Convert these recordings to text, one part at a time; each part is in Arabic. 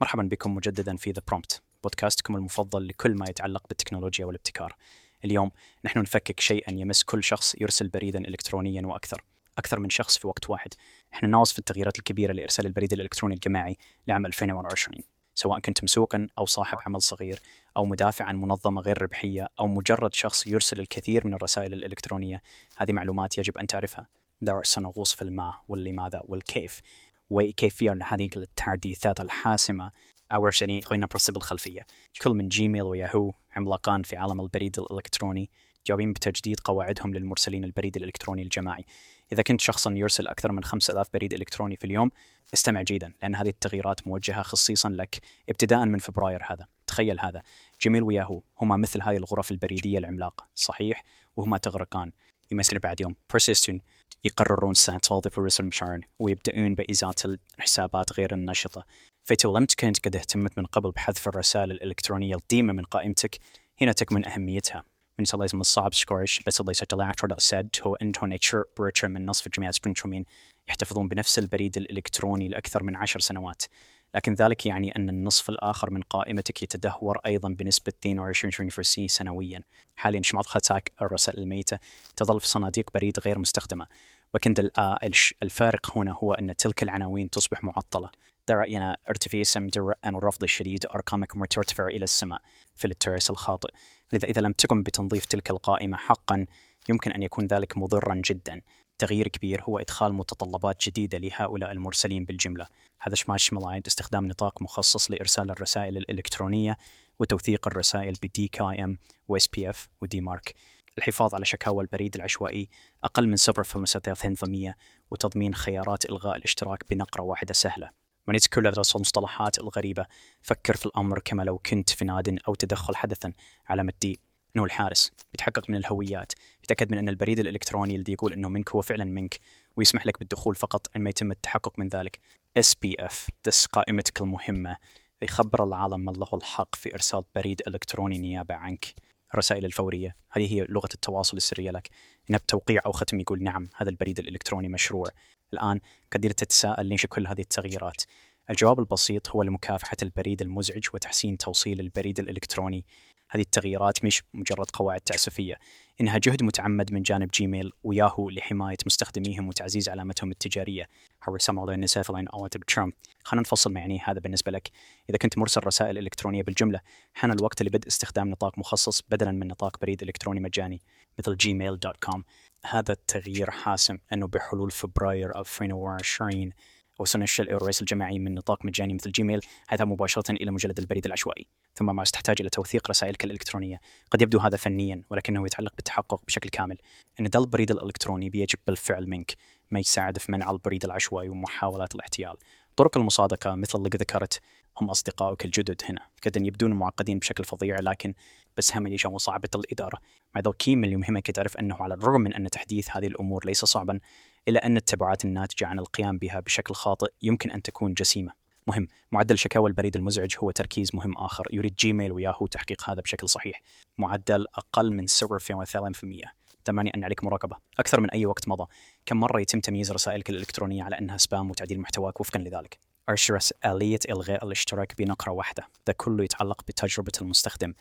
مرحبا بكم مجددا في ذا برومبت بودكاستكم المفضل لكل ما يتعلق بالتكنولوجيا والابتكار. اليوم نحن نفكك شيئا يمس كل شخص يرسل بريدا الكترونيا وأكثر، أكثر من شخص في وقت واحد. إحنا نواصف التغييرات الكبيرة لإرسال البريد الإلكتروني الجماعي لعام 2020 سواء كنت مسوقا أو صاحب عمل صغير أو مدافع عن منظمة غير ربحية أو مجرد شخص يرسل الكثير من الرسائل الإلكترونية، هذه معلومات يجب أن تعرفها. سنغوص في الماء واللماذا والكيف وكيفية هذه التحديثات الحاسمة أول شيء خلينا نرسل بالخلفية كل من جيميل وياهو عملاقان في عالم البريد الإلكتروني جاوبين بتجديد قواعدهم للمرسلين البريد الإلكتروني الجماعي. إذا كنت شخصا يرسل أكثر من 5000 بريد إلكتروني في اليوم استمع جيدا لأن هذه التغييرات موجهة خصيصا لك ابتداء من فبراير هذا. تخيل هذا. جيميل وياهو هما مثل هذه الغرف البريدية العملاقة صحيح؟ وهما تغرقان. يمثل بعد يوم. Persistent يقررون ساعة توظيف الرسل مشارن ويبدأون بإزالة الحسابات غير النشطة فإذا لم تكن قد اهتمت من قبل بحذف الرسائل الإلكترونية القديمة من قائمتك هنا تكمن أهميتها. من لازم الصعب سكورش بس اللي ستلاعتر سد هو انتو نيتشر بريتشر من نصف الجميع سبرينترومين يحتفظون بنفس البريد الإلكتروني لأكثر من عشر سنوات. لكن ذلك يعني أن النصف الآخر من قائمتك يتدهور أيضا بنسبة 22% سنويا. حاليا شمعت خاتاك الرسائل الميتة تظل في صناديق بريد غير مستخدمة. وكند الفارق هنا هو أن تلك العناوين تصبح معطلة. ده رأينا ارتفاع سمدر أن الرفض الشديد أرقامكم ترتفع إلى السماء في الترس الخاطئ. لذا إذا لم تقم بتنظيف تلك القائمة حقا يمكن أن يكون ذلك مضرا جدا. تغيير كبير هو إدخال متطلبات جديدة لهؤلاء المرسلين بالجملة. هذا شمال شمال استخدام نطاق مخصص لإرسال الرسائل الإلكترونية وتوثيق الرسائل ب DKIM و SPF و DMARC الحفاظ على شكاوى البريد العشوائي أقل من 0.3% وتضمين خيارات إلغاء الاشتراك بنقرة واحدة سهلة. ونسي كل المصطلحات الغريبة فكر في الأمر كما لو كنت في ناد أو تدخل حدثا على مدخله إنه الحارس بيتحقق من الهويات بيتأكد من إن البريد الإلكتروني اللي يقول إنه منك هو فعلا منك ويسمح لك بالدخول فقط عندما يتم التحقق من ذلك. اس بي اف دس قائمتك المهمه يخبر العالم ما له الحق في إرسال بريد إلكتروني نيابة عنك. الرسائل الفورية هذه هي لغة التواصل السرية لك. إنها بتوقيع أو ختم يقول نعم هذا البريد الإلكتروني مشروع. الآن قد تتساءل ليش كل هذه التغييرات؟ الجواب البسيط هو لمكافحة البريد المزعج وتحسين توصيل البريد الإلكتروني. هذه التغييرات مش مجرد قواعد تعسفية. إنها جهد متعمد من جانب جيميل وياهو لحماية مستخدميهم وتعزيز علامتهم التجارية. أو ترم خلينا نفصل ما هذا بالنسبة لك. إذا كنت مرسل رسائل إلكترونية بالجملة حان الوقت لبدء استخدام نطاق مخصص بدلا من نطاق بريد إلكتروني مجاني مثل كوم هذا التغيير حاسم أنه بحلول فبراير 2020 وسننشر الرئيس الجماعي من نطاق مجاني مثل جيميل هذا مباشرة إلى مجلد البريد العشوائي. ثم ما تحتاج إلى توثيق رسائلك الإلكترونية. قد يبدو هذا فنيا ولكنه يتعلق بالتحقق بشكل كامل. أن ده البريد الإلكتروني بيجب بالفعل منك. ما يساعد في منع البريد العشوائي ومحاولات الاحتيال. طرق المصادقة مثل اللي ذكرت هم أصدقائك الجدد هنا. قد يبدون معقدين بشكل فظيع لكن بس هم يجوا صعبة الإدارة. مع ذا الكيم اللي يهمك تعرف أنه على الرغم من أن تحديث هذه الأمور ليس صعبا إلا أن التبعات الناتجة عن القيام بها بشكل خاطئ يمكن أن تكون جسيمة. مهم. معدل شكاوى البريد المزعج هو تركيز مهم آخر. يريد جيميل وياهو تحقيق هذا بشكل صحيح. معدل أقل من 0.3% ثمانية أن عليك مراقبة. أكثر من أي وقت مضى. كم مرة يتم تمييز رسائلك الإلكترونية على أنها سبام وتعديل محتواك وفقا لذلك؟ أرشرس آلية إلغاء الاشتراك بنقرة واحدة. ده كله يتعلق بتجربة المستخدم.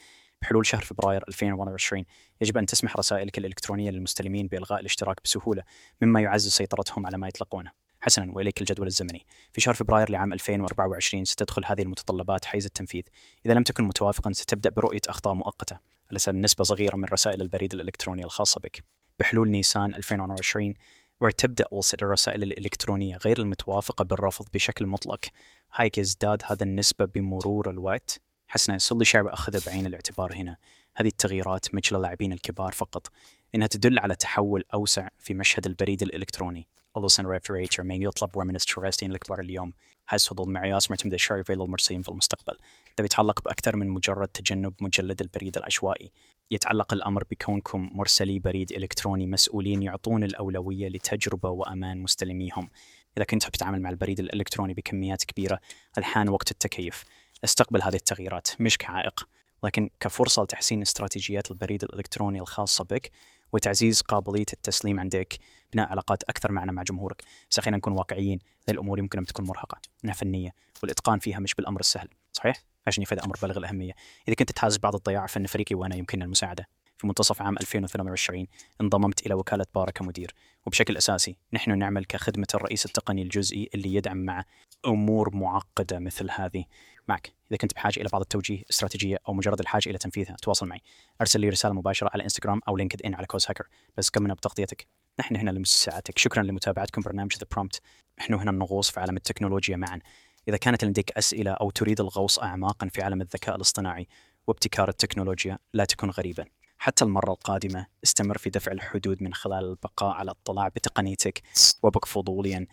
بحلول شهر فبراير 2021 يجب أن تسمح رسائلك الإلكترونية للمستلمين بإلغاء الاشتراك بسهولة مما يعزز سيطرتهم على ما يطلقونه حسنا وإليك الجدول الزمني. في شهر فبراير لعام 2024 ستدخل هذه المتطلبات حيز التنفيذ. إذا لم تكن متوافقا ستبدأ برؤية أخطاء مؤقتة. على نسبه صغيرة من رسائل البريد الإلكتروني الخاصة بك؟ بحلول نيسان 2020 وتبدأ وصل الرسائل الإلكترونية غير المتوافقة بالرفض بشكل مطلق. هايك يزداد هذا النسبة بمرور الوقت. حسنا سولي شعب أخذ بعين الاعتبار هنا. هذه التغييرات مثل اللاعبين الكبار فقط إنها تدل على تحول أوسع في مشهد البريد الإلكتروني. أولوسن ريفريتر ما يطلب من التورستين الكبار اليوم. هذا هو المعياس معتمد الشرعي للمرسلين في المستقبل. ده يتعلق بأكثر من مجرد تجنب مجلد البريد العشوائي. يتعلق الأمر بكونكم مرسلي بريد إلكتروني مسؤولين يعطون الأولوية لتجربة وأمان مستلميهم. إذا كنت بتتعامل مع البريد الإلكتروني بكميات كبيرة الحان وقت التكيف أستقبل هذه التغييرات مش كعائق لكن كفرصة لتحسين استراتيجيات البريد الإلكتروني الخاصة بك وتعزيز قابلية التسليم عندك بناء علاقات أكثر معنا مع جمهورك. بس خلينا نكون واقعيين هذه الأمور يمكن أن تكون مرهقة. انها فنية والإتقان فيها مش بالأمر السهل صحيح؟ عشان يفيد أمر بالغ الأهمية. إذا كنت تحاز بعض الضياع فان فريقي وأنا يمكننا المساعدة. في منتصف عام 2022 انضممت إلى وكالة بارا كمدير وبشكل أساسي نحن نعمل كخدمة الرئيس التقني الجزئي اللي يدعم مع أمور معقدة مثل هذه. معك. إذا كنت بحاجة إلى بعض التوجيه استراتيجية أو مجرد الحاجة إلى تنفيذها تواصل معي. أرسل لي رسالة مباشرة على إنستغرام أو لينكد ان على كوز هاكر بس كملنا بتغطيتك نحن هنا لمساعدتك شكرا لمتابعتكم برنامج ذا برومبت نحن هنا نغوص في عالم التكنولوجيا معا. إذا كانت لديك أسئلة أو تريد الغوص اعماقا في عالم الذكاء الاصطناعي وابتكار التكنولوجيا لا تكن غريبا. حتى المرة القادمة استمر في دفع الحدود من خلال البقاء على اطلاع بتقنيتك وابق فضوليا.